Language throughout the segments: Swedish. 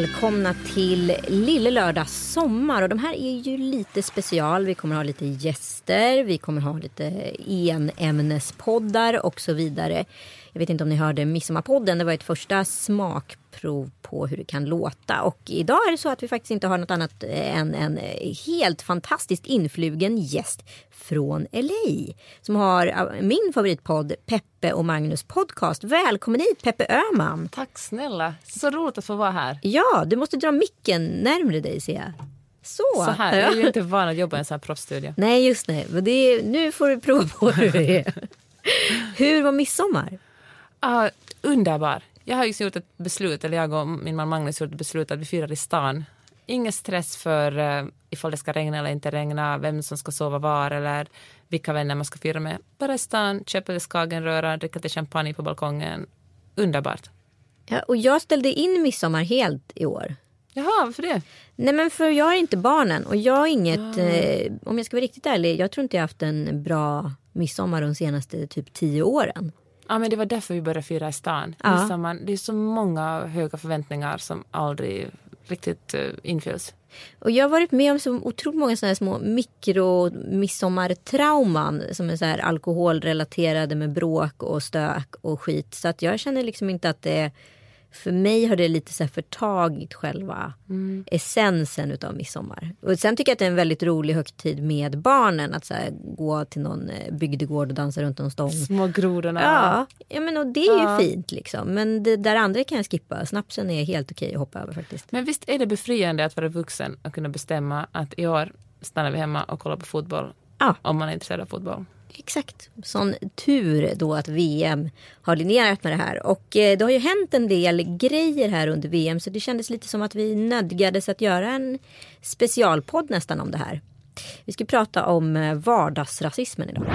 Välkomna till Lille Lördag Sommar. Och de här är ju lite special. Vi kommer ha lite gäster, vi kommer ha lite enämnespoddar och så vidare. Jag vet inte om ni hörde Midsommarpodden. Det var ett första smakprov på hur det kan låta. Och idag är det så att vi faktiskt inte har något annat än en helt fantastiskt influgen gäst från LA. Som har min favoritpodd Peppe och Magnus podcast. Välkommen hit Peppe Öhman. Tack snälla. Så roligt att få vara här. Ja, du måste dra micken närmre dig ser jag. Så. Så här. Jag är ju inte van att jobba i en sån här proffsstudio. Nej, just det. Men det är, nu får du prova på hur det är. hur var midsommar? Uh, underbar. Jag har just gjort ett beslut, eller jag och min man Magnus gjort ett beslut att vi firar i stan. Ingen stress för uh, ifall det ska regna eller inte regna, vem som ska sova var eller vilka vänner man ska fira med. Bara i stan, köpa lite skagenröra, dricka lite champagne på balkongen. Underbart. Ja, och jag ställde in midsommar helt i år. Jaha, varför det? Nej men för jag har inte barnen och jag har inget, eh, om jag ska vara riktigt ärlig, jag tror inte jag haft en bra midsommar de senaste typ tio åren. Ja, men det var därför vi började fira i stan. Ja. Midsommar, det är så många höga förväntningar som aldrig riktigt uh, infylls. Och jag har varit med om så otroligt många sådana små mikro midsommartrauman som är så här alkoholrelaterade med bråk och stök och skit. Så att jag känner liksom inte att det för mig har det lite så här förtagit själva Mm. essensen utav midsommar. Och sen tycker jag att det är en väldigt rolig högtid med barnen. Att så här, gå till någon eh, bygdegård och dansa runt någon stång. Små grodorna. Ja, ja men och det är ju Ja. fint liksom. Men det där andra kan jag skippa. Snapsen är helt okej att hoppa över faktiskt. Men visst är det befriande att vara vuxen och kunna bestämma att i år stannar vi hemma och kollar på fotboll. Ja. Om man är intresserad av fotboll. Exakt. Sån tur då att VM har linjerat med det här. Och eh, det har ju hänt en del grejer här under VM. Så det kändes lite som att vi nödgades att göra en specialpodd nästan om det här. Vi ska prata om eh, vardagsrasismen idag.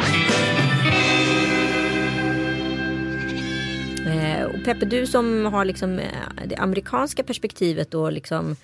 Eh, och Peppe, du som har liksom det amerikanska perspektivet och liksom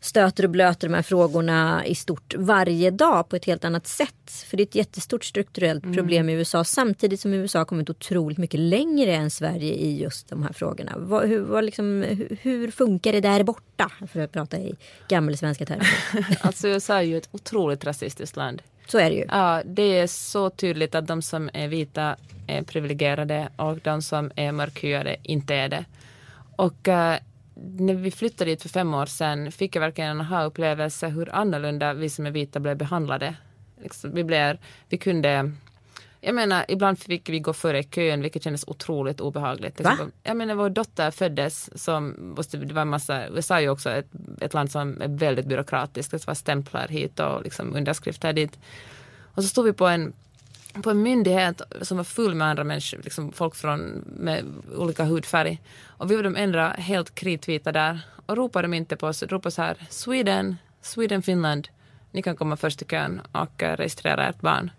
stöter och blöter de här frågorna i stort varje dag på ett helt annat sätt. För det är ett jättestort strukturellt problem i USA samtidigt som USA kommit otroligt mycket längre än Sverige i just de här frågorna. Vad, hur, vad liksom, hur, hur funkar det där borta? För att prata i gammelsvenska termer. Alltså USA är ju ett otroligt rasistiskt land. Så är det ju. Ja, det är så tydligt att de som är vita är privilegierade och de som är mörkhyade inte är det. Och eh, när vi flyttade dit för fem år sedan fick jag verkligen en aha-upplevelse hur annorlunda vi som är vita blev behandlade. Liksom, vi, blev, vi kunde jag menar, ibland fick vi gå före i kön, vilket kändes otroligt obehagligt. Va? exempel, Jag menar, vår dotter föddes som, det var en massa, USA är ju också ett, ett land som är väldigt byråkratiskt, det var stämplar hit och liksom underskrifter dit. Och så stod vi på en, på en myndighet som var full med andra människor, liksom folk från, med olika hudfärg. Och vi var de enda helt kritvita där. Och ropade de inte på oss, ropade så här, Sweden, Sweden, Finland, ni kan komma först i kön och eh, registrera ert barn.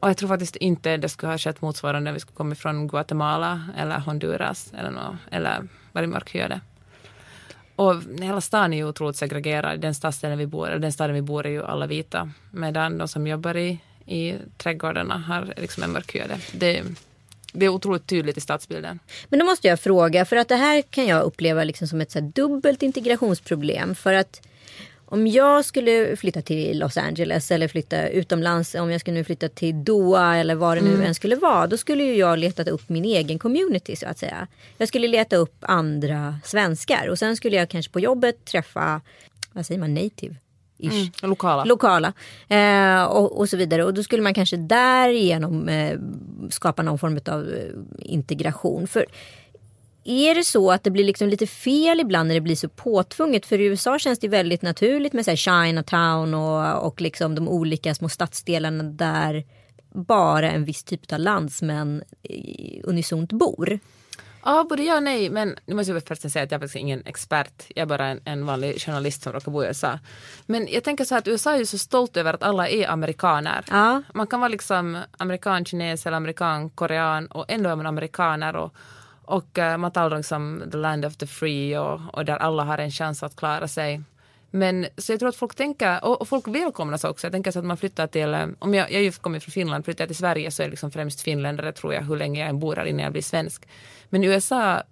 Och jag tror faktiskt inte det skulle ha skett motsvarande om vi skulle komma från Guatemala eller Honduras eller, no, eller gör det. Och hela stan är ju otroligt segregerad. Den stadsdelen vi bor, i, den staden vi bor i är ju alla vita. Medan de som jobbar i, i trädgårdarna har liksom är mörkhyade. Det, det är otroligt tydligt i stadsbilden. Men då måste jag fråga, för att det här kan jag uppleva liksom som ett så dubbelt integrationsproblem. För att om jag skulle flytta till Los Angeles eller flytta utomlands, om jag skulle flytta till Doha eller vad det nu mm. än skulle vara. Då skulle ju jag letat upp min egen community så att säga. Jag skulle leta upp andra svenskar och sen skulle jag kanske på jobbet träffa, vad säger man, native? Mm, lokala. lokala eh, och, och, så vidare. Och då skulle man kanske därigenom eh, skapa någon form av eh, integration. För är det så att det blir liksom lite fel ibland när det blir så påtvunget? För i USA känns det väldigt naturligt med så här Chinatown och, och liksom de olika små stadsdelarna där bara en viss typ av landsmän unisont bor. Ja, både ja och nej. Men nu måste jag först säga att jag är faktiskt ingen expert. Jag är bara en, en vanlig journalist som råkar bo i USA. Men jag tänker så här att USA är ju så stolt över att alla är amerikaner. Ja. Man kan vara liksom amerikan, kines eller amerikan, korean och ändå är man amerikaner. Och, och uh, man talar liksom the land of the free och, och där alla har en chans att klara sig. Men så jag tror att folk tänker, och, och folk välkomnas också. Jag tänker så att man flyttar till, eh, om jag, jag just kommer från Finland, flyttar jag till Sverige så är det liksom främst finländare tror jag, hur länge jag än bor här innan jag blir svensk. Men i USA,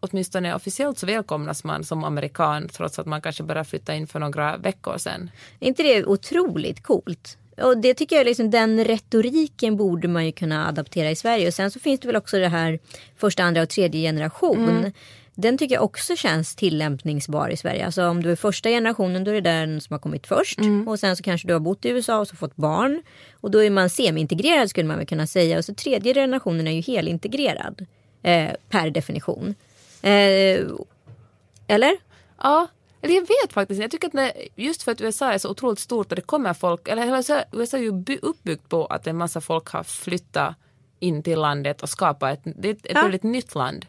åtminstone officiellt så välkomnas man som amerikan trots att man kanske bara flyttade in för några veckor sedan. Är inte det otroligt coolt? Och det tycker jag liksom, den retoriken borde man ju kunna adaptera i Sverige. Och sen så finns det väl också det här första, andra och tredje generation. Mm. Den tycker jag också känns tillämpningsbar i Sverige. Alltså om du är första generationen då är det den som har kommit först. Mm. Och sen så kanske du har bott i USA och så fått barn. Och då är man semi-integrerad skulle man väl kunna säga. Och så tredje generationen är ju helintegrerad. Eh, per definition. Eh, eller? Ja, eller jag vet faktiskt Jag tycker att det, just för att USA är så otroligt stort och det kommer folk, eller USA, USA är ju uppbyggt på att en massa folk har flyttat in till landet och skapat ett, det är ett ja. väldigt nytt land.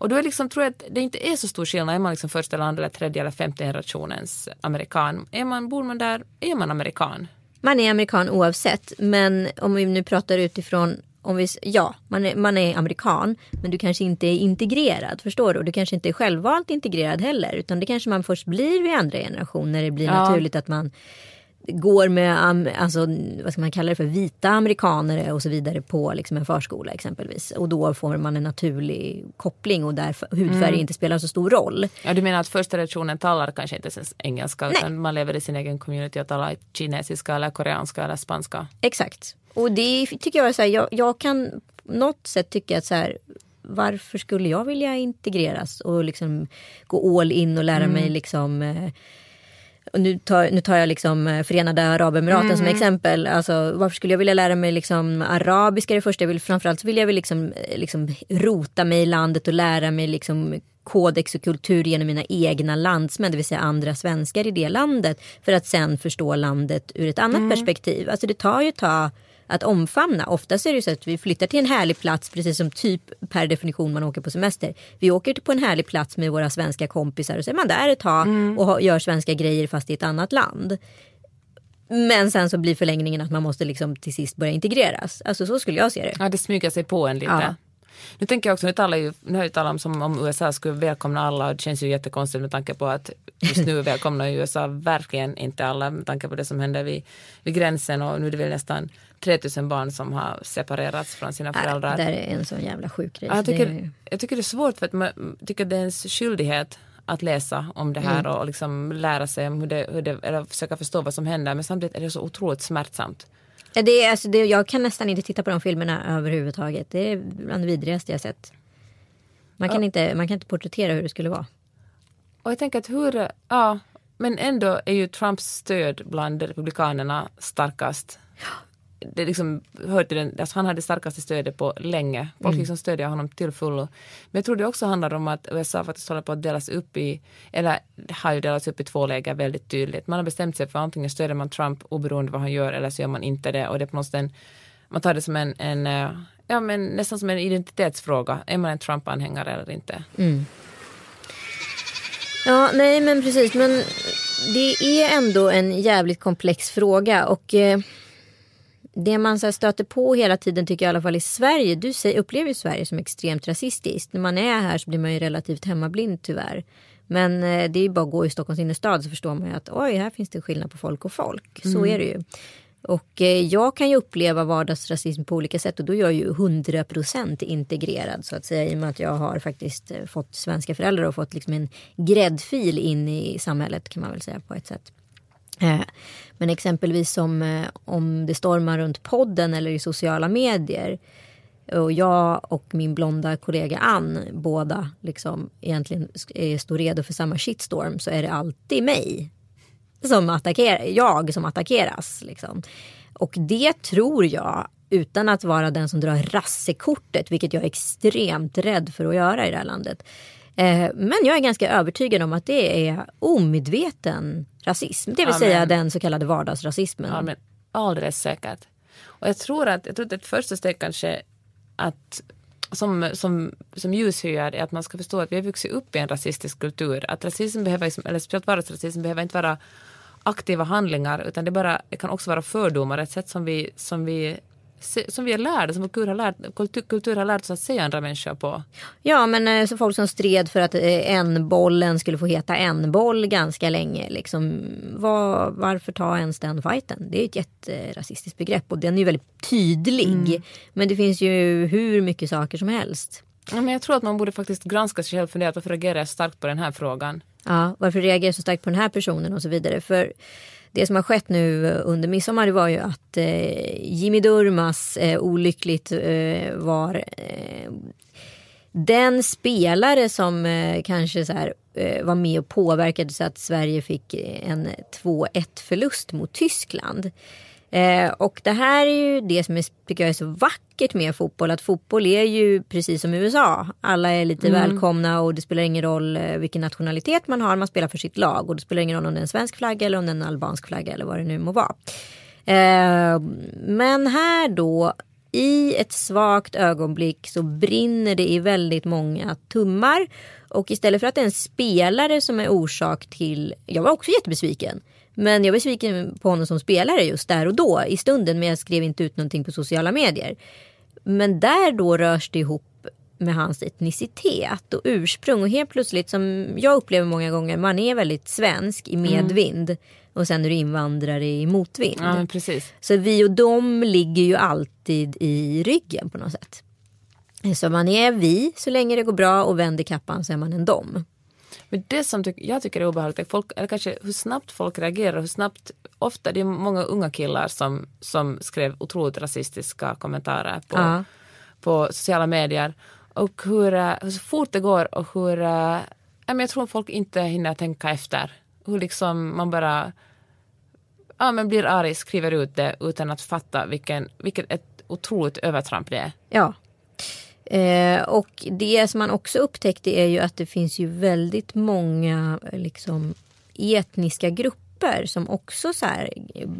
Och då är liksom, tror jag att det inte är så stor skillnad, är man liksom första, eller andra, eller tredje eller femte generationens amerikan. Är man, bor man där, är man amerikan. Man är amerikan oavsett, men om vi nu pratar utifrån om vi, ja, man är, man är amerikan men du kanske inte är integrerad. Förstår du? Och du kanske inte är självvalt integrerad heller. Utan det kanske man först blir vid andra generationer. Det blir ja. naturligt att man går med alltså, vad ska man kalla det för, vita amerikaner och så vidare på liksom en förskola exempelvis. Och då får man en naturlig koppling och där hudfärg mm. inte spelar så stor roll. Ja, du menar att första generationen talar kanske inte ens engelska Nej. utan man lever i sin egen community och talar kinesiska eller koreanska eller spanska. Exakt. Och det tycker jag så här, jag, jag kan något sätt tycka att så här, varför skulle jag vilja integreras och liksom gå all in och lära mm. mig liksom eh, och nu, tar, nu tar jag liksom eh, Förenade Arabemiraten mm. som exempel. Alltså, varför skulle jag vilja lära mig liksom arabiska det första? Jag vill, framförallt så vill jag väl liksom, eh, liksom rota mig i landet och lära mig liksom kodex och kultur genom mina egna landsmän, det vill säga andra svenskar i det landet. För att sen förstå landet ur ett annat mm. perspektiv. Alltså det tar ju tag att omfamna. Oftast är det så att vi flyttar till en härlig plats precis som typ per definition man åker på semester. Vi åker på en härlig plats med våra svenska kompisar och så är man där ett tag mm. och gör svenska grejer fast i ett annat land. Men sen så blir förlängningen att man måste liksom till sist börja integreras. Alltså så skulle jag se det. Ja, det smyger sig på en lite. Ja. Nu tänker jag också, nu talar ju, nu har jag talat om som om USA skulle välkomna alla och det känns ju jättekonstigt med tanke på att just nu välkomnar USA verkligen inte alla med tanke på det som händer vid, vid gränsen och nu är det väl nästan 3000 barn som har separerats från sina föräldrar. Det är en sån jävla sjuk grej. Jag tycker, jag tycker det är svårt för att man tycker det är ens skyldighet att läsa om det här mm. och liksom lära sig om hur det, hur det, eller försöka förstå vad som händer. Men samtidigt är det så otroligt smärtsamt. Det är, alltså, det, jag kan nästan inte titta på de filmerna överhuvudtaget. Det är bland det vidrigaste jag sett. Man kan, ja. inte, man kan inte porträttera hur det skulle vara. Och jag tänker att hur, ja, men ändå är ju Trumps stöd bland republikanerna starkast. Det liksom hör till den, alltså han hade starkaste stödet på länge. Folk mm. liksom stödjer honom till fullo. Men jag tror det också handlar om att USA faktiskt håller på att delas upp i, eller har ju delats upp i två läger väldigt tydligt. Man har bestämt sig för antingen stöder man Trump oberoende vad han gör eller så gör man inte det. Och det är på något sätt, man tar det som en, en eh, ja men nästan som en identitetsfråga. Är man en Trump-anhängare eller inte? Mm. Ja, nej men precis. Men det är ändå en jävligt komplex fråga och eh, det man så stöter på hela tiden tycker jag i alla fall i Sverige. Du upplever ju Sverige som extremt rasistiskt. När man är här så blir man ju relativt hemmablind tyvärr. Men eh, det är ju bara att gå i Stockholms innerstad så förstår man ju att oj, här finns det skillnad på folk och folk. Så mm. är det ju. Och eh, jag kan ju uppleva vardagsrasism på olika sätt och då är jag ju 100% integrerad så att säga i och med att jag har faktiskt eh, fått svenska föräldrar och fått liksom en gräddfil in i samhället kan man väl säga på ett sätt. Eh, men exempelvis om, eh, om det stormar runt podden eller i sociala medier och jag och min blonda kollega Ann båda liksom egentligen står redo för samma shitstorm så är det alltid mig som attackerar, jag som attackeras. Liksom. Och det tror jag, utan att vara den som drar rassekortet, vilket jag är extremt rädd för att göra i det här landet. Eh, men jag är ganska övertygad om att det är omedveten rasism. Det vill ja, säga den så kallade vardagsrasismen. Ja, men alldeles säkert. Och jag tror att, jag tror att ett första steg kanske att som, som, som ljushöjare är att man ska förstå att vi har vuxit upp i en rasistisk kultur. Att rasism behöver, eller speciellt vardagsrasism behöver inte vara aktiva handlingar utan det, bara, det kan också vara fördomar, ett sätt som vi, som vi som vi är lärda, som kultur har lärt, kultur, kultur har lärt oss att se andra människor på. Ja men eh, så folk som stred för att eh, en-bollen skulle få heta en-boll ganska länge. Liksom, var, varför ta ens den fighten? Det är ett jätterasistiskt begrepp och den är ju väldigt tydlig. Mm. Men det finns ju hur mycket saker som helst. Ja, men jag tror att man borde faktiskt granska sig själv och fundera varför reagerar jag starkt på den här frågan. Ja, varför reagerar jag så starkt på den här personen och så vidare. För det som har skett nu eh, under midsommar var ju att eh, Jimmy Durmas eh, olyckligt eh, var eh, den spelare som eh, kanske så här, eh, var med och påverkade så att Sverige fick en 2-1 förlust mot Tyskland. Eh, och det här är ju det som är, tycker jag är så vackert med fotboll. Att fotboll är ju precis som USA. Alla är lite mm. välkomna och det spelar ingen roll eh, vilken nationalitet man har. Man spelar för sitt lag och det spelar ingen roll om det är en svensk flagga eller om det är en albansk flagga eller vad det nu må vara. Eh, men här då i ett svagt ögonblick så brinner det i väldigt många tummar. Och istället för att det är en spelare som är orsak till, jag var också jättebesviken. Men jag var besviken på honom som spelare just där och då i stunden. Men jag skrev inte ut någonting på sociala medier. Men där då rörs det ihop med hans etnicitet och ursprung. Och helt plötsligt som jag upplever många gånger. Man är väldigt svensk i medvind. Mm. Och sen är du invandrare i motvind. Ja. Så vi och dem ligger ju alltid i ryggen på något sätt. Så man är vi så länge det går bra och vänder kappan så är man en dom. Men det som ty jag tycker är obehagligt är folk, eller kanske hur snabbt folk reagerar, hur snabbt, ofta det är många unga killar som, som skrev otroligt rasistiska kommentarer på, uh. på sociala medier. Och hur, eh, hur fort det går och hur, äh, jag tror folk inte hinner tänka efter. Hur liksom man bara ja, men blir arg, skriver ut det utan att fatta vilken, vilket ett otroligt övertramp det är. Ja. Eh, och det som man också upptäckte är ju att det finns ju väldigt många liksom, etniska grupper som också så här,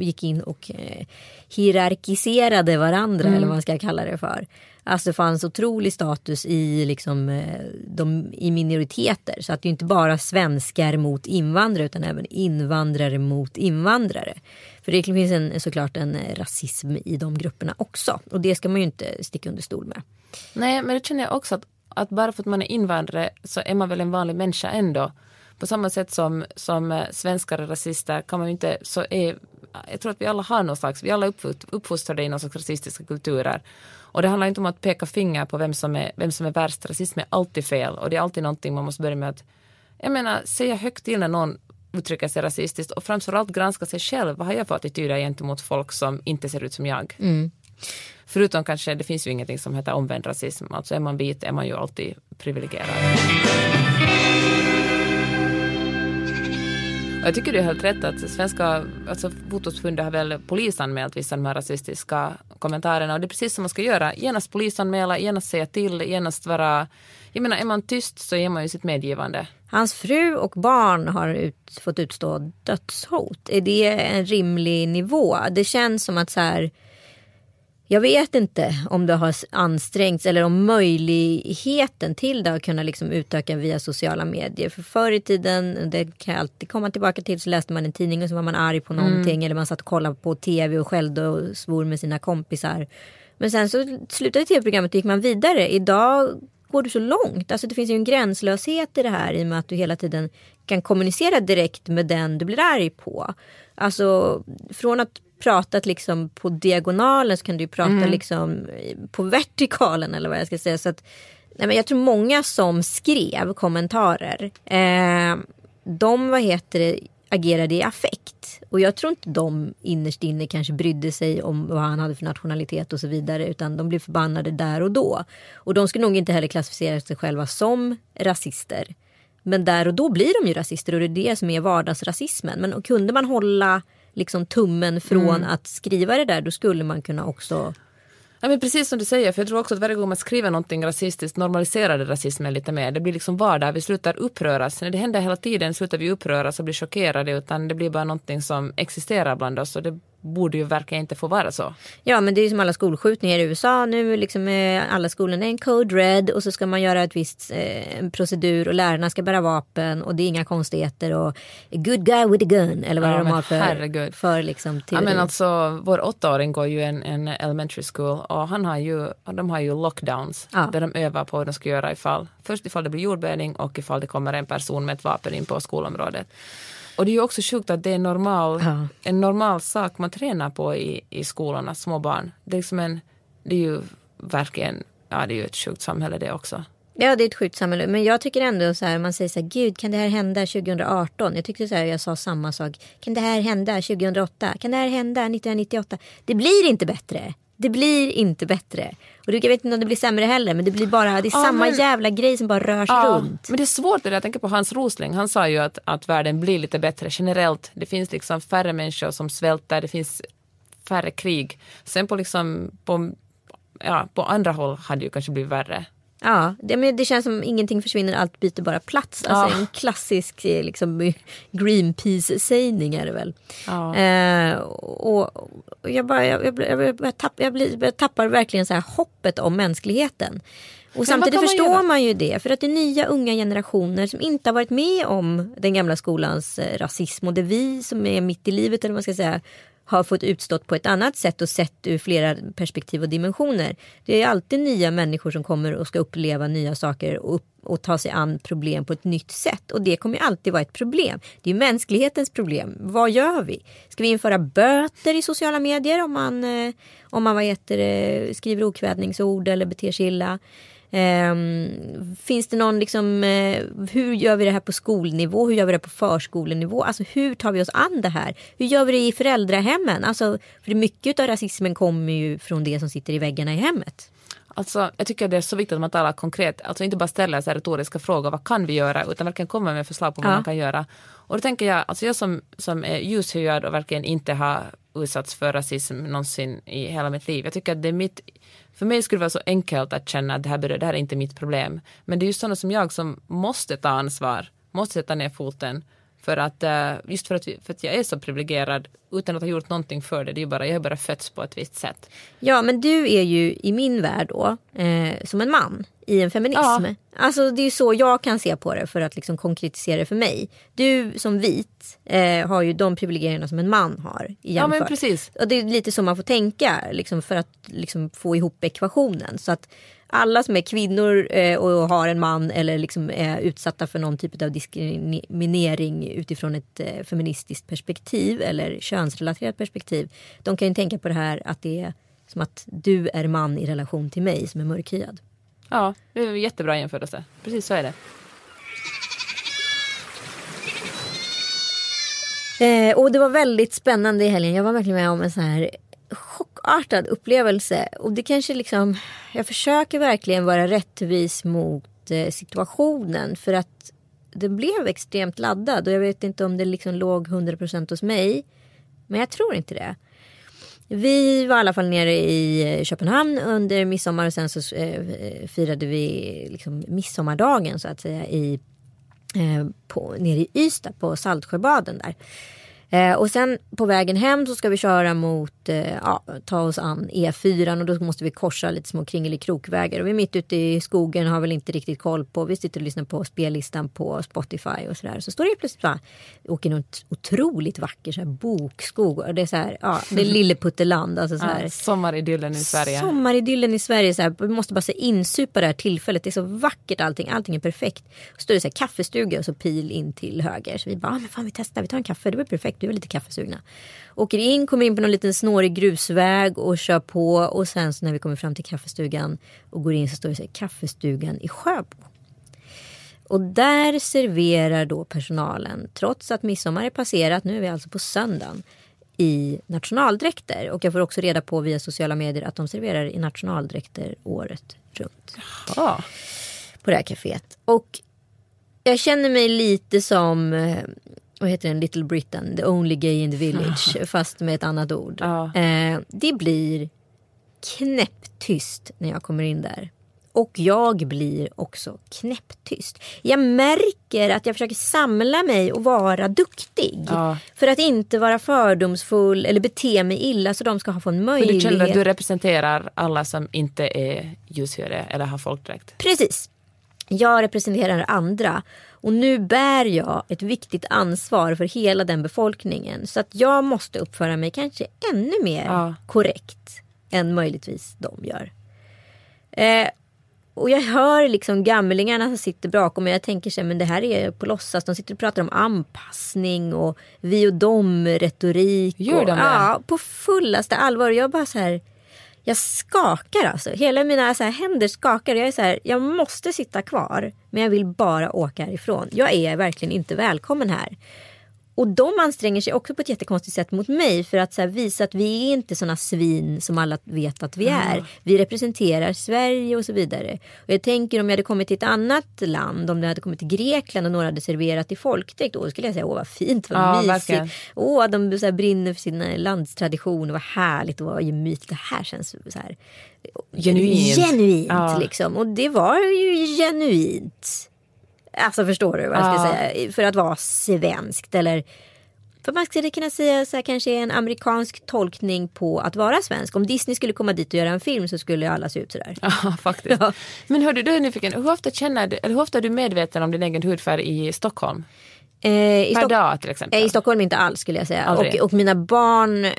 gick in och eh, hierarkiserade varandra mm. eller vad man ska kalla det för. Alltså det fanns otrolig status i, liksom, eh, de, i minoriteter. Så att det är inte bara svenskar mot invandrare utan även invandrare mot invandrare. För det finns en, såklart en rasism i de grupperna också. Och det ska man ju inte sticka under stol med. Nej, men det känner jag också att, att bara för att man är invandrare så är man väl en vanlig människa ändå. På samma sätt som, som eh, svenskar är rasister kan man ju inte, så är, jag tror att vi alla har någon slags, vi alla är uppfostrade i någon slags rasistiska kulturer. Och det handlar inte om att peka finger på vem som är, vem som är värst. Rasism är alltid fel och det är alltid någonting man måste börja med att, jag menar, säga högt till när någon uttrycker sig rasistiskt och framförallt granska sig själv. Vad har jag för attityder gentemot folk som inte ser ut som jag? Mm. Förutom kanske, det finns ju ingenting som heter omvänd rasism. Alltså är man vit är man ju alltid privilegierad. Jag tycker det är helt rätt att svenska alltså Fotosförbundet har väl polisanmält vissa av de här rasistiska kommentarerna och det är precis som man ska göra. Genast polisanmäla, genast säga till, genast vara... Jag menar, är man tyst så ger man ju sitt medgivande. Hans fru och barn har ut, fått utstå dödshot. Är det en rimlig nivå? Det känns som att så här jag vet inte om det har ansträngts eller om möjligheten till det har kunnat liksom utöka via sociala medier. För förr i tiden, det kan jag alltid komma tillbaka till, så läste man en tidning och så var man arg på någonting mm. eller man satt och kollade på tv och skällde och svor med sina kompisar. Men sen så slutade tv-programmet och gick man vidare. Idag går du så långt. Alltså det finns ju en gränslöshet i det här i och med att du hela tiden kan kommunicera direkt med den du blir arg på. Alltså från att pratat liksom på diagonalen så kan du prata Mm. liksom på vertikalen eller vad jag ska säga. Så att, nej men jag tror många som skrev kommentarer, eh, de vad heter det, agerade i affekt. Och jag tror inte de innerst inne kanske brydde sig om vad han hade för nationalitet och så vidare. Utan de blev förbannade där och då. Och de skulle nog inte heller klassificera sig själva som rasister. Men där och då blir de ju rasister och det är det som är vardagsrasismen. Men kunde man hålla liksom tummen från att skriva det där då skulle man kunna också Ja, men precis som du säger, för jag tror också att varje gång man skriver någonting rasistiskt normaliserar det rasismen lite mer. Det blir liksom vardag, vi slutar uppröras. När det händer hela tiden slutar vi uppröras och bli chockerade utan det blir bara någonting som existerar bland oss och det borde ju verkligen inte få vara så. Ja men det är ju som alla skolskjutningar i USA nu. Liksom är alla skolorna en code red och så ska man göra ett visst eh, procedur och lärarna ska bära vapen och det är inga konstigheter och good guy with a gun eller vad Ja, de har för, herregud. för liksom Ja, teori. men alltså, vår åttaåring går ju en, en elementary school och han har ju, de har ju lockdowns Ja. där de övar på vad de ska göra ifall, först ifall det blir jordbävning och ifall det kommer en person med ett vapen in på skolområdet. Och det är ju också sjukt att det är normal, Ja. en normal sak man tränar på i, i skolorna, små barn. Det är, liksom en, det är ju verkligen, ja det är ju ett sjukt samhälle det också. Ja det är ett sjukt samhälle. Men jag tycker ändå så här, man säger så här, gud kan det här hända 2018? Jag tyckte så här, jag sa samma sak. Kan det här hända 2008? Kan det här hända 1998? Det blir inte bättre. Det blir inte bättre. Och jag vet inte om det blir sämre heller. Men det blir bara, det är Ja, samma men- jävla grej som bara rörs runt. Men det är svårt det där. Jag tänker på Hans Rosling. Han sa ju att, att världen blir lite bättre generellt. Det finns liksom färre människor som svälter. Det finns färre krig. Sen på liksom på, ja, på andra håll hade det ju kanske blivit värre. Ja, det, men det känns som ingenting försvinner, allt byter bara plats. Alltså Ja. en klassisk eh, liksom, Greenpeace-sägning är det väl. Ja. Eh, och, och jag, bara, jag, jag, jag, jag, jag, tapp, jag, blir, jag tappar verkligen så här hoppet om mänskligheten. Och samtidigt man förstår göra? man ju det. För att det är nya unga generationer som inte har varit med om den gamla skolans eh, rasism. Och det är vi som är mitt i livet eller vad man ska säga har fått utstått på ett annat sätt och sett ur flera perspektiv och dimensioner. Det är alltid nya människor som kommer och ska uppleva nya saker och, upp, och ta sig an problem på ett nytt sätt. Och det kommer alltid vara ett problem. Det är mänsklighetens problem. Vad gör vi? Ska vi införa böter i sociala medier om man, eh, om man vad heter, det, skriver okvädningsord eller beter sig illa? Ehm, finns det någon liksom, eh, hur gör vi det här på skolnivå? Hur gör vi det på förskolenivå? Alltså hur tar vi oss an det här? Hur gör vi det i föräldrahemmen? Alltså, för mycket av rasismen kommer ju från det som sitter i väggarna i hemmet. Alltså, jag tycker det är så viktigt att man talar konkret. Alltså inte bara ställer så retoriska frågor, vad kan vi göra? Utan verkligen komma med förslag på vad Ja. man kan göra. Och då tänker jag, alltså jag som, som är ljushyad och verkligen inte har utsatts för rasism någonsin i hela mitt liv. Jag tycker att det är mitt, för mig skulle det vara så enkelt att känna att det här, det här är inte mitt problem. Men det är just sådana som jag som måste ta ansvar, måste sätta ner foten. För att, eh, just för att, för att jag är så privilegierad utan att ha gjort någonting för det. det är bara, jag har bara fötts på ett visst sätt. Ja men du är ju i min värld då eh, som en man i en feminism. Ja. Alltså det är ju så jag kan se på det för att liksom konkretisera det för mig. Du som vit eh, har ju de privilegierna som en man har i Ja men precis. Och det är lite så man får tänka liksom, för att liksom, få ihop ekvationen. Så att alla som är kvinnor eh, och har en man eller liksom är utsatta för någon typ av diskriminering utifrån ett eh, feministiskt perspektiv eller könsrelaterat perspektiv. De kan ju tänka på det här att det är som att du är man i relation till mig som är mörkhyad. Ja, det är en jättebra jämförelse. Precis så är det. Eh, och det var väldigt spännande i helgen. Jag var verkligen med om en så här chockartad upplevelse. Och det kanske liksom, jag försöker verkligen vara rättvis mot eh, situationen. För att den blev extremt laddad. Och jag vet inte om det liksom låg 100% hos mig. Men jag tror inte det. Vi var i alla fall nere i eh, Köpenhamn under midsommar och sen så eh, eh, firade vi liksom midsommardagen så att säga i eh, på, nere i Ystad på Saltsjöbaden där. Eh, och sen på vägen hem så ska vi köra mot, eh, ja, ta oss an E4 och då måste vi korsa lite små kringelikrokvägar. Och vi är mitt ute i skogen och har väl inte riktigt koll på, vi sitter och lyssnar på spellistan på Spotify och sådär. Så står det plötsligt bara, åker något otroligt vacker så här, bokskog och det är så här, ja, det är Lilleputteland. Alltså så här, Ja, sommaridyllen i Sverige. Sommaridyllen i Sverige. Så här, vi måste bara så insupa det här tillfället. Det är så vackert allting. Allting är perfekt. Och så står det så här, kaffestuga och så pil in till höger. Så vi bara, ah, men fan vi testar, vi tar en kaffe. Det var perfekt. Du är lite kaffesugna. Åker in, kommer in på någon liten snårig grusväg och kör på. Och sen så när vi kommer fram till kaffestugan och går in så står det så här, kaffestugan i Sjöbo. Och där serverar då personalen, trots att midsommar är passerat, nu är vi alltså på söndagen, i nationaldräkter. Och jag får också reda på via sociala medier att de serverar i nationaldräkter året runt. Ja. På det här kaféet. Och jag känner mig lite som, eh, vad heter den, Little Britain, the only gay in the village, fast med ett annat ord. Ja. Eh, det blir knäpptyst när jag kommer in där. Och jag blir också knäpptyst. Jag märker att jag försöker samla mig och vara duktig. Ja. För att inte vara fördomsfull eller bete mig illa så de ska få en möjlighet. du känner att du representerar alla som inte är ljushyade eller har folkdräkt? Precis. Jag representerar andra. Och nu bär jag ett viktigt ansvar för hela den befolkningen. Så att jag måste uppföra mig kanske ännu mer Ja. korrekt än möjligtvis de gör. Eh, och jag hör liksom gamlingarna som sitter bakom mig. Jag tänker så här, men det här är på låtsas. De sitter och pratar om anpassning och vi och dem retorik. Gör och, de det? Ja, på fullaste allvar. Och Jag bara så här. Jag skakar alltså. Hela mina så här, händer skakar. Jag är så här, jag måste sitta kvar. Men jag vill bara åka härifrån. Jag är verkligen inte välkommen här. Och de anstränger sig också på ett jättekonstigt sätt mot mig för att här, visa att vi är inte såna svin som alla vet att vi är. Vi representerar Sverige och så vidare. Och jag tänker om jag hade kommit till ett annat land, om det hade kommit till Grekland och några hade serverat i folkdräkt, då skulle jag säga åh vad fint, vad Ja, mysigt. Åh, de så här, brinner för sin landstradition och vad härligt och vad gemytligt. Det här känns så här Genuint. genuint Ja. liksom. Och det var ju genuint. Alltså förstår du vad jag ska säga? För att vara svenskt eller för man skulle kunna säga så här, kanske en amerikansk tolkning på att vara svensk. Om Disney skulle komma dit och göra en film så skulle alla se ut sådär. Ja, faktiskt. Ja. Men hör du, är nyfiken. Hur ofta, känner du, eller hur ofta är du medveten om din egen hudfärg i Stockholm? Eh, i, Per Stock- dag till exempel? eh, I Stockholm inte alls skulle jag säga. Och, och mina barn, eh,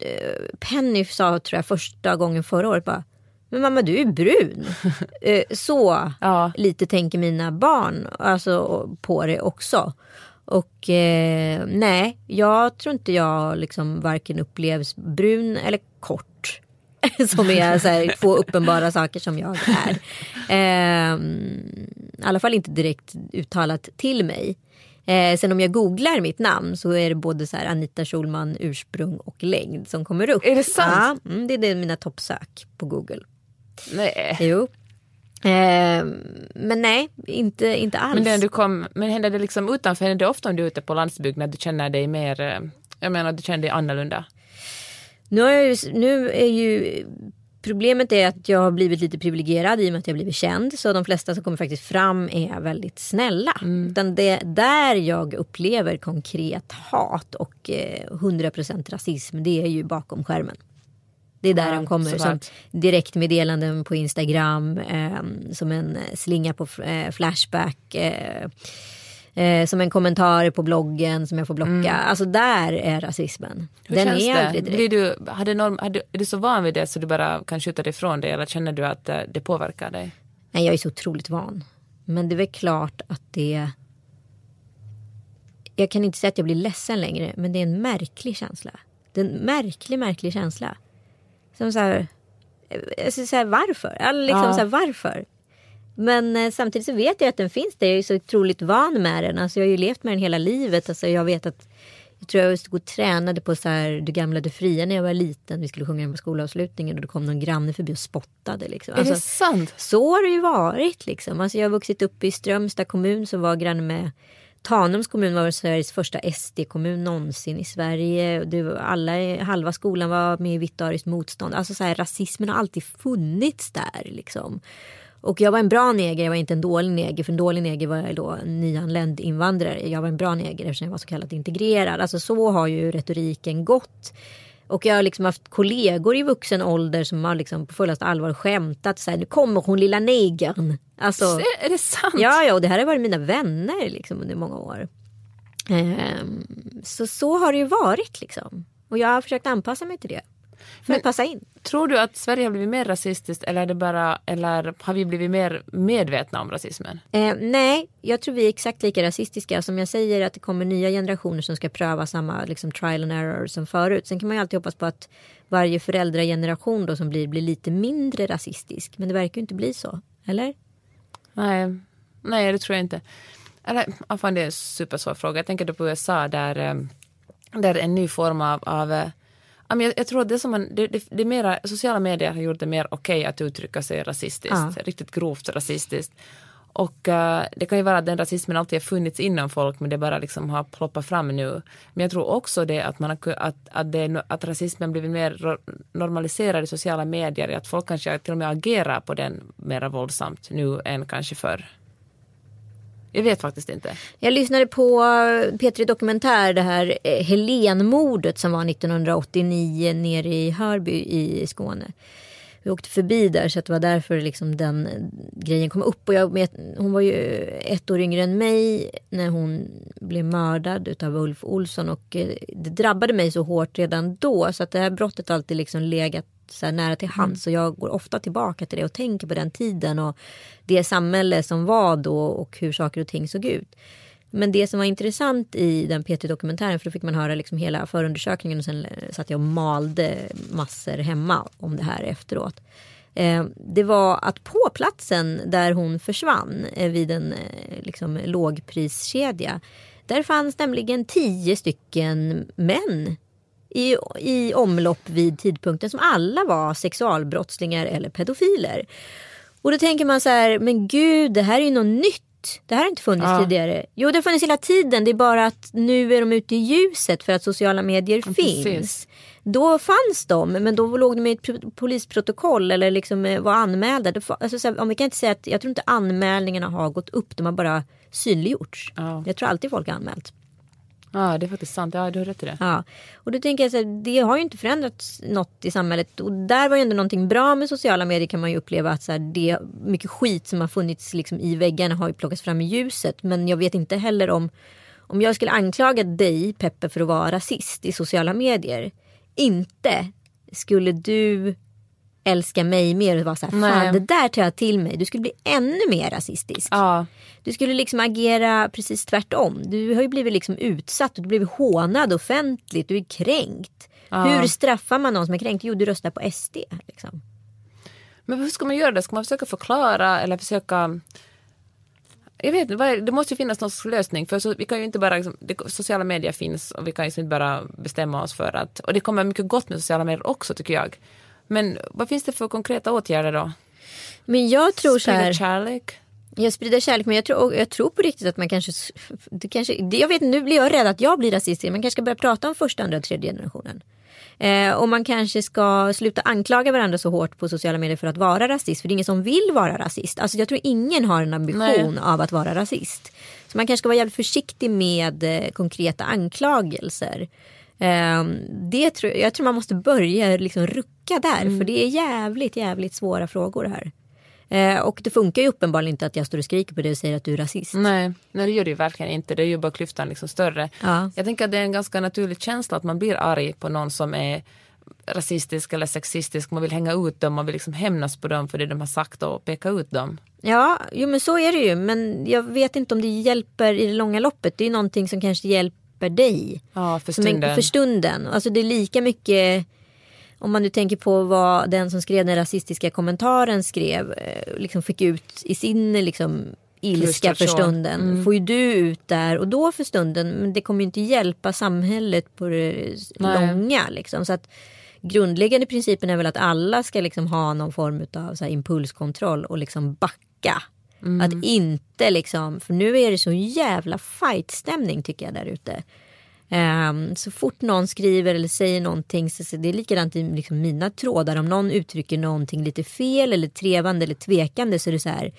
eh, Penny sa tror jag första gången förra året bara men mamma du är brun. eh, så Ja. lite tänker mina barn alltså, på det också. Och eh, nej, jag tror inte jag liksom varken upplevs brun eller kort. som är så här, två uppenbara saker som jag är. Eh, I alla fall inte direkt uttalat till mig. Eh, sen om jag googlar mitt namn så är det både så Anita Schulman ursprung och längd som kommer upp. Är det sant? Ja, mm, det är det mina toppsök på Google. Nej. Jo. Eh, men nej, inte, inte alls. Men, det, du kom, men händer det liksom utanför, händer det ofta om du är ute på landsbygden att du känner dig mer, eh, jag menar du känner dig annorlunda? Nu, har jag ju, nu är ju problemet är att jag har blivit lite privilegierad i och med att jag blivit känd. Så de flesta som kommer faktiskt fram är väldigt snälla. Utan det där jag upplever konkret hat och eh, 100% rasism det är ju bakom skärmen. Det är där Ja, de kommer som direktmeddelanden på Instagram, eh, som en eh, slinga på eh, Flashback. Eh, eh, som en kommentar på bloggen som jag får blocka. Alltså där är rasismen. Mm. Hur Den känns är det? aldrig direkt. Blir du, hade norm, hade, är du så van vid det så du bara kan skjuta det ifrån dig eller känner du att eh, det påverkar dig? Nej, jag är så otroligt van. Men det är väl klart att det... Jag kan inte säga att jag blir ledsen längre, men det är en märklig känsla. Det är en märklig, märklig känsla. Som så här... Jag ska säga varför? Eller liksom Ja. så här, varför? Men eh, samtidigt så vet jag att den finns där. Jag är så otroligt van med den. Alltså, jag har ju levt med den hela livet. Alltså, jag vet att jag tror jag stod och tränade på så här, det gamla det fria när jag var liten. Vi skulle sjunga den på skolavslutningen och då kom någon granne förbi och spottade. Liksom. är det sant? Så har det ju varit liksom. Alltså jag har vuxit upp i Strömstad kommun som var granne med Tanums kommun var Sveriges första SD-kommun någonsin i Sverige. Det var alla, halva skolan var med i Vitt ariskt motstånd. Alltså så här, rasismen har alltid funnits där liksom. Och jag var en bra neger, jag var inte en dålig neger. För en dålig neger var jag då nyanländ invandrare. Jag var en bra neger eftersom jag var så kallat integrerad. Alltså så har ju retoriken gått. Och jag har liksom haft kollegor i vuxen ålder som har liksom på fullaste allvar skämtat så här, nu kommer hon lilla negern. Alltså, Är, det sant? ja, ja, och det här har varit mina vänner liksom under många år. Ehm, så så har det ju varit liksom. Och jag har försökt anpassa mig till det. För att passa in. Tror du att Sverige har blivit mer rasistiskt eller, är det bara, eller har vi blivit mer medvetna om rasismen? Eh, nej, jag tror vi är exakt lika rasistiska. Som jag säger att det kommer nya generationer som ska pröva samma liksom, trial and error som förut. Sen kan man ju alltid hoppas på att varje föräldrageneration då som blir, blir lite mindre rasistisk. Men det verkar ju inte bli så. Eller? Nej, nej det tror jag inte. Eller, fan, det är en supersvår fråga. Jag tänker då på USA där, eh, där en ny form av, av eh, jag, jag tror att det som man, det, det, det mera, sociala medier har gjort det mer okej okay att uttrycka sig rasistiskt, ja. riktigt grovt rasistiskt. Och uh, det kan ju vara att den rasismen alltid har funnits inom folk men det bara liksom har ploppat fram nu. Men jag tror också det att, man har, att, att, det, att rasismen blivit mer normaliserad i sociala medier, att folk kanske till och med agerar på den mer våldsamt nu än kanske förr. Jag vet faktiskt inte. Jag lyssnade på eh, P3 Dokumentär, det här eh, Helenmordet som var 1989 nere i Hörby i Skåne. Vi åkte förbi där så det var därför liksom den eh, grejen kom upp. Och jag, hon var ju ett år yngre än mig när hon blev mördad utav Ulf Olsson. Och det drabbade mig så hårt redan då så att det här brottet alltid liksom legat så nära till hands. Mm. Så jag går ofta tillbaka till det och tänker på den tiden och det samhälle som var då och hur saker och ting såg ut. Men det som var intressant i den P3-dokumentären, för då fick man höra liksom hela förundersökningen och sen satt jag och malde massor hemma om det här efteråt. Eh, det var att på platsen där hon försvann eh, vid en eh, liksom, lågpriskedja, där fanns nämligen tio stycken män i, i omlopp vid tidpunkten som alla var sexualbrottslingar eller pedofiler. Och då tänker man så här, men gud, det här är ju något nytt. Det här har inte funnits ja. tidigare. Jo, det har funnits hela tiden. Det är bara att nu är de ute i ljuset för att sociala medier ja, finns. Precis. Då fanns de, men då låg de i ett polisprotokoll eller liksom eh, var anmälda. Alltså, om vi kan inte säga att jag tror inte anmälningarna har gått upp, de har bara synliggjorts. Ja. Jag tror alltid folk har anmält. Ja, det är faktiskt sant. Ja, du har rätt i det. Ja. Och då tänker jag så här, det har ju inte förändrats något i samhället. Och där var ju ändå någonting bra med sociala medier kan man ju uppleva att så här, det mycket skit som har funnits liksom i väggarna har ju plockats fram i ljuset. Men jag vet inte heller om, om jag skulle anklaga dig Peppe för att vara rasist i sociala medier. Inte skulle du älska mig mer och vara så här, fan det där tar jag till mig. Du skulle bli ännu mer rasistisk. Ja. Du skulle liksom agera precis tvärtom. Du har ju blivit liksom utsatt, du har blivit hånad offentligt, du är kränkt. Ja. Hur straffar man någon som är kränkt? Jo, du röstar på SD. Liksom. Men hur ska man göra det? Ska man försöka förklara eller försöka jag vet inte, det måste ju finnas någon lösning. För så, vi kan ju inte bara, liksom, det, sociala medier finns och vi kan ju inte bara bestämma oss för att, och det kommer mycket gott med sociala medier också tycker jag. Men vad finns det för konkreta åtgärder då? Men jag tror Sprida så här. kärlek? Jag sprider kärlek men jag tror, jag tror på riktigt att man kanske, det kanske jag vet nu blir jag rädd att jag blir rasist. Man kanske ska börja prata om första, andra och tredje generationen. Eh, och man kanske ska sluta anklaga varandra så hårt på sociala medier för att vara rasist. För det är ingen som vill vara rasist. Alltså jag tror ingen har en ambition Nej. av att vara rasist. Så man kanske ska vara jävligt försiktig med eh, konkreta anklagelser. Ehm, det tror, jag tror man måste börja liksom rucka där mm. för det är jävligt jävligt svåra frågor här. Eh, och det funkar ju uppenbarligen inte att jag står och skriker på dig och säger att du är rasist. Nej, nej det gör det ju verkligen inte. Det är ju bara klyftan liksom större. Ja. Jag tänker att det är en ganska naturlig känsla att man blir arg på någon som är rasistisk eller sexistisk. Man vill hänga ut dem, man vill liksom hämnas på dem för det de har sagt och peka ut dem. Ja, jo men så är det ju. Men jag vet inte om det hjälper i det långa loppet. Det är någonting som kanske hjälper hjälper dig. Ja, för stunden. En, för stunden. Alltså det är lika mycket om man nu tänker på vad den som skrev den rasistiska kommentaren skrev, eh, liksom fick ut i sin liksom, ilska för stunden. Mm. Får ju du ut där och då för stunden. Men det kommer ju inte hjälpa samhället på det Nej. långa. Liksom. Så att grundläggande principen är väl att alla ska liksom ha någon form av impulskontroll och liksom backa. Mm. Att inte liksom, för nu är det så jävla fightstämning tycker jag där ute. Um, så fort någon skriver eller säger någonting så, så det är likadant i liksom mina trådar. Om någon uttrycker någonting lite fel eller trevande eller tvekande så är det så här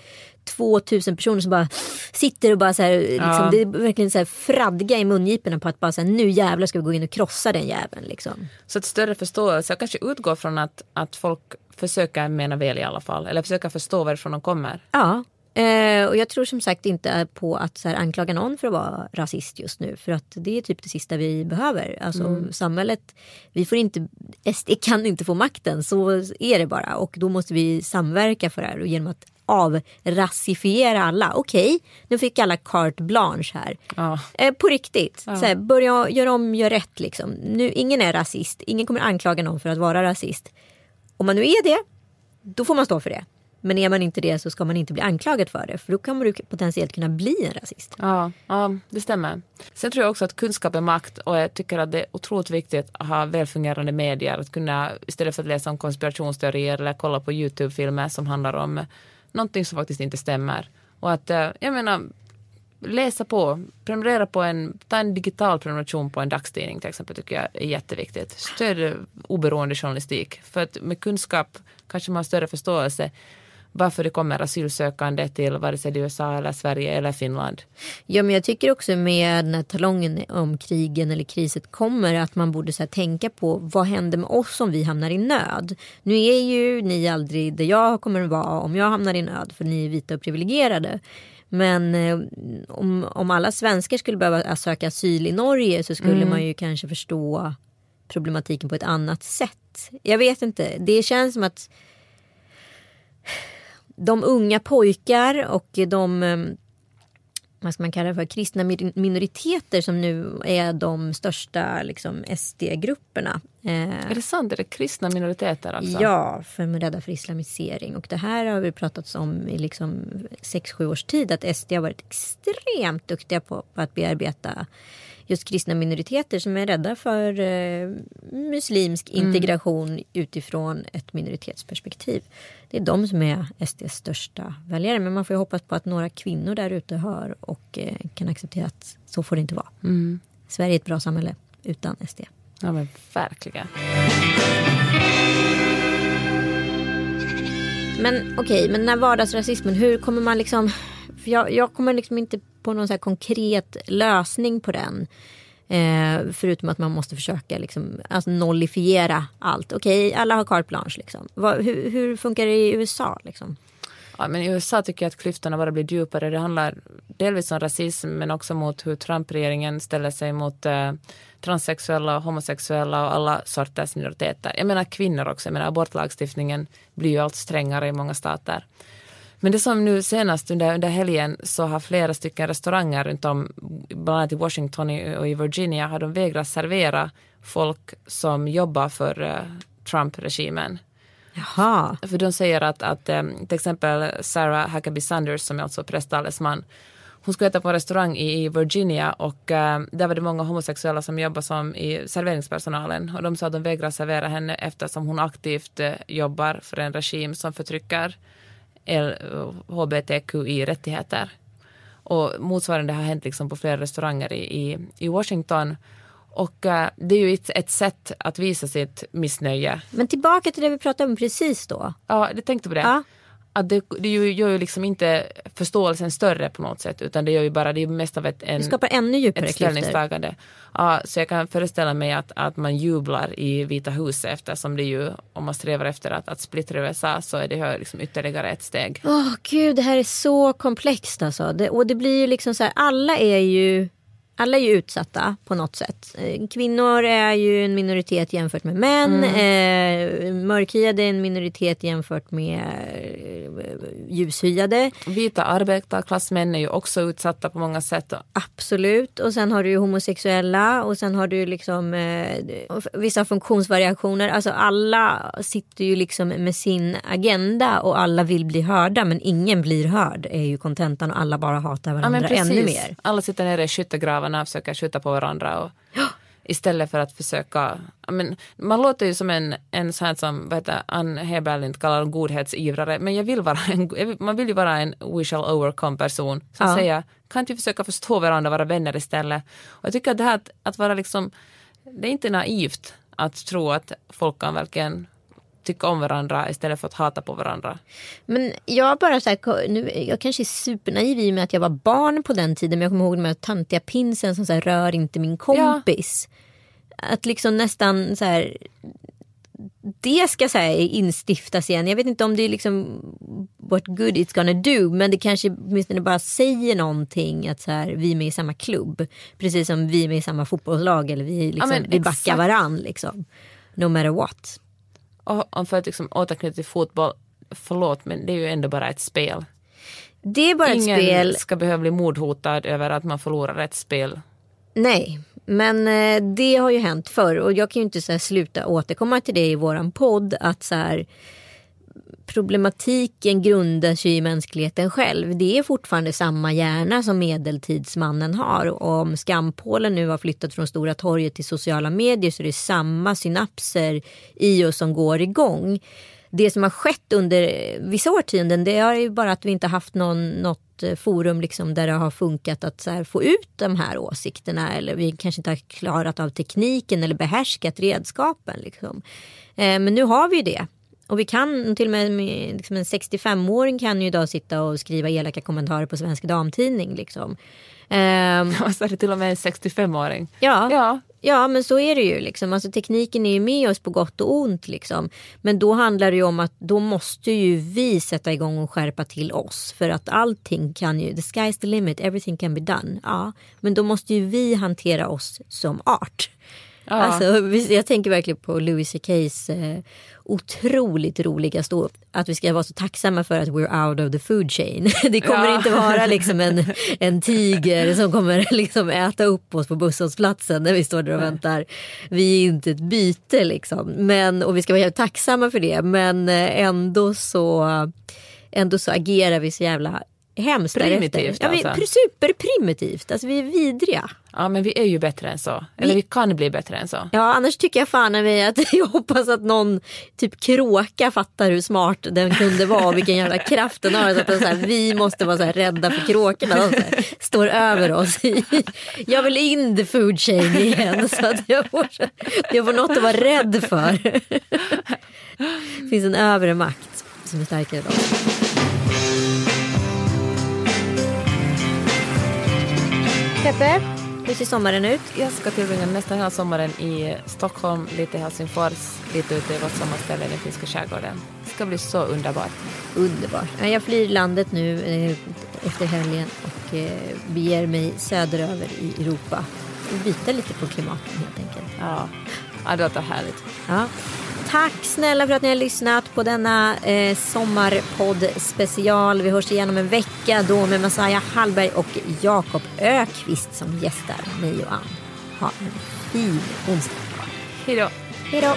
2000 personer som bara sitter och bara så här, liksom, ja. det är verkligen så här fradga i mungiporna på att bara så här, nu jävlar ska vi gå in och krossa den jäveln liksom. Så ett större förståelse, jag kanske utgår från att, att folk försöker mena väl i alla fall eller försöker förstå varifrån de kommer. Ja, Eh, och jag tror som sagt inte på att så här, anklaga någon för att vara rasist just nu. För att det är typ det sista vi behöver. Alltså Mm. samhället, vi får inte, SD kan inte få makten. Så är det bara. Och då måste vi samverka för det här. Och genom att avrasifiera alla. Okej, nu fick alla carte blanche här. Ja. Eh, på riktigt. Så här, börja göra om, gör rätt liksom. Nu, ingen är rasist. Ingen kommer anklaga någon för att vara rasist. Om man nu är det, då får man stå för det. Men är man inte det så ska man inte bli anklagad för det. För då kommer du potentiellt kunna bli en rasist. Ja, ja, det stämmer. Sen tror jag också att kunskap är makt och jag tycker att det är otroligt viktigt att ha välfungerande medier. Att kunna istället för att läsa om konspirationsteorier eller kolla på Youtube-filmer som handlar om någonting som faktiskt inte stämmer. Och att, eh, jag menar, läsa på, prenumerera på en, ta en digital prenumeration på en dagstidning till exempel tycker jag är jätteviktigt. Stöd oberoende journalistik. För att med kunskap kanske man har större förståelse varför det kommer asylsökande till vare sig det är USA eller Sverige eller Finland. Ja men jag tycker också med när talongen om krigen eller kriset kommer att man borde så tänka på vad händer med oss om vi hamnar i nöd. Nu är ju ni aldrig där jag kommer att vara om jag hamnar i nöd för ni är vita och privilegierade. Men eh, om, om alla svenskar skulle behöva söka asyl i Norge så skulle man ju kanske förstå problematiken på ett annat sätt. Jag vet inte, det känns som att de unga pojkar och de eh, vad ska man kalla det för, kristna min- minoriteter som nu är de största liksom, SD-grupperna. Eh, Är det sant? Är det kristna minoriteter alltså? Ja, för de är rädda för islamisering. Och det här har vi pratat om i liksom 6-7 års tid. Att SD har varit extremt duktiga på, på att bearbeta just kristna minoriteter som är rädda för eh, muslimsk integration utifrån ett minoritetsperspektiv. Det är de som är SDs största väljare. Men man får hoppas på att några kvinnor där ute hör och eh, kan acceptera att så får det inte vara. Sverige är ett bra samhälle utan SD. Ja men verkligen. Men okej, men den här vardagsrasismen, hur kommer man liksom... För jag, jag kommer liksom inte på någon så här konkret lösning på den. Eh, förutom att man måste försöka liksom, alltså nollifiera allt. Okej, alla har carte blanche. Liksom. Va, hur, hur funkar det i USA? Liksom? Ja, men I USA tycker jag att klyftorna bara blir djupare. Det handlar delvis om rasism men också mot hur Trump-regeringen ställer sig mot eh, transsexuella, homosexuella och alla sorters minoriteter. Jag menar kvinnor också. Jag menar abortlagstiftningen blir ju allt strängare i många stater. Men det som nu senast under, under helgen så har flera stycken restauranger runt om, bland annat i Washington och i Virginia, har de vägrat servera folk som jobbar för eh, Trump-regimen. Jaha. För de säger att, att eh, till exempel Sarah Huckabee Sanders som är alltså prästtalesman hon skulle äta på en restaurang i i Virginia och eh, där var det många homosexuella som jobbade som i serveringspersonalen och de sa att de vägrar servera henne eftersom hon aktivt jobbar för en regim som förtrycker hbtqi-rättigheter. Och motsvarande har hänt liksom på flera restauranger i, i, i Washington. Och eh, det är ju ett, ett sätt att visa sitt missnöje. Men tillbaka till det vi pratade om precis då. Ja, det tänkte på det. Ja. Att det, det gör ju- liksom inte förståelsen större på något sätt utan det gör ju bara, det är mest av ett, en, Det skapar ännu djupare ett ställningstagande. Ja, så jag kan föreställa mig att, att man jublar i Vita huset eftersom det ju, om man strävar efter att, att splittra USA så är det ju liksom ytterligare ett steg. Åh gud, det här är så komplext alltså. Det, och det blir ju liksom så här, alla är ju alla är ju utsatta på något sätt. Eh, Kvinnor är ju en minoritet jämfört med män. Eh, mörkhyade är en minoritet jämfört med eh, ljushyade. Vita arbetarklassmän är ju också utsatta på många sätt. Absolut. Och sen har du ju homosexuella och sen har du liksom eh, vissa funktionsvariationer. Alltså alla sitter ju liksom med sin agenda och alla vill bli hörda men ingen blir hörd är ju kontentan och alla bara hatar Ja, varandra precis. ännu mer. Alla sitter nere i skyttegravarna och försöker skjuta på varandra. Och, Istället för att försöka... Men, man låter ju som en, en sån här som vad heter, Ann Heberlind kallar en godhetsivrare. Men jag vill vara en, man vill ju vara en we shall overcome person. Som Ja. säger, kan inte vi försöka förstå varandra och vara vänner istället? Och jag tycker att det här att, att vara liksom... Det är inte naivt att tro att folk kan verkligen tycka om varandra istället för att hata på varandra. Men jag bara så här, nu, jag kanske är supernaiv i och med att jag var barn på den tiden men jag kommer ihåg de här töntiga pinsen som så här, rör inte min kompis. Att liksom nästan så här det ska så instiftas igen. Jag vet inte om det är liksom what good it's gonna do. Men det kanske åtminstone bara säger någonting att så här, vi är med i samma klubb. Precis som vi är med i samma fotbollslag eller vi, liksom, ja, vi backar varann. Liksom. No matter what. Och för att liksom återknyta till fotboll, förlåt men det är ju ändå bara ett spel. Det är bara Ingen ett spel. Ingen ska behöva bli mordhotad över att man förlorar ett spel. Nej, men eh, det har ju hänt förr och jag kan ju inte så sluta återkomma till det i våran podd att så här, problematiken grundar sig i mänskligheten själv. Det är fortfarande samma hjärna som medeltidsmannen har. Och om skampålen nu har flyttat från Stora torget till sociala medier så är det samma synapser i oss som går igång. Det som har skett under vissa årtionden det är ju bara att vi inte haft någon, något eh, forum liksom där det har funkat att så få ut de här åsikterna. Eller vi kanske inte har klarat av tekniken eller behärskat redskapen. Liksom. Eh, men nu har vi det. Och vi kan till och med, liksom en 65-åring kan ju idag sitta och skriva elaka kommentarer på Svensk Damtidning. Liksom. Um, så är det till och med en 65-åring. Ja, ja. ja, men så är det ju. Liksom. Alltså, tekniken är ju med oss på gott och ont. Liksom. Men då handlar det ju om att då måste ju vi sätta igång och skärpa till oss. För att allting kan ju, the sky's the limit, everything can be done. Ja, men då måste ju vi hantera oss som art. Ja. Alltså, jag tänker verkligen på Louis CKs eh, otroligt roliga stå att vi ska vara så tacksamma för att we're out of the food chain. Det kommer ja. inte vara liksom en, en tiger som kommer liksom äta upp oss på busshållplatsen när vi står där och väntar. Vi är inte ett byte liksom. Men, och vi ska vara helt tacksamma för det. Men eh, ändå så, ändå så agerar vi så jävla hemskt Primitivt ja, vi, alltså. Superprimitivt. Alltså vi är vidriga. Ja men vi är ju bättre än så. Eller vi, vi kan bli bättre än så. Ja annars tycker jag fan vi att jag hoppas att någon typ kråka fattar hur smart den kunde vara och vilken jävla kraft den har. Så att den, så här, vi måste vara så här, rädda för kråkorna. De så här, står över oss. jag vill in the food chain igen. Så att jag får, jag får något att vara rädd för. det finns en övre makt som är starkare än oss. Peppe, hur ser sommaren ut? Jag ska tillbringa nästan hela sommaren i Stockholm, lite i Helsingfors, lite ute i vårt sommarställe i den finska skärgården. Det ska bli så underbart. Underbart. Jag flyr landet nu eh, efter helgen och eh, beger mig söderöver i Europa. Byta lite på klimatet helt enkelt. Ja, ja det låter härligt. Ja. Tack snälla för att ni har lyssnat på denna eh, sommarpodd special. Vi hörs igen om en vecka då med Messiah Hallberg och Jakob Ökvist som gästar mig och Ann. Ha en fin onsdag. Hej då. Hej då.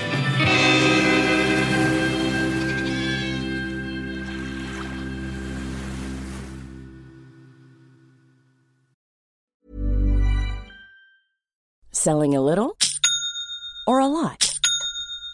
Selling a little or a lot?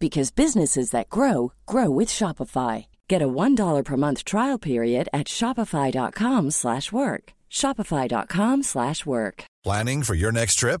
because businesses that grow grow with Shopify. Get a $1 per month trial period at shopify.com/work. shopify.com/work. Planning for your next trip?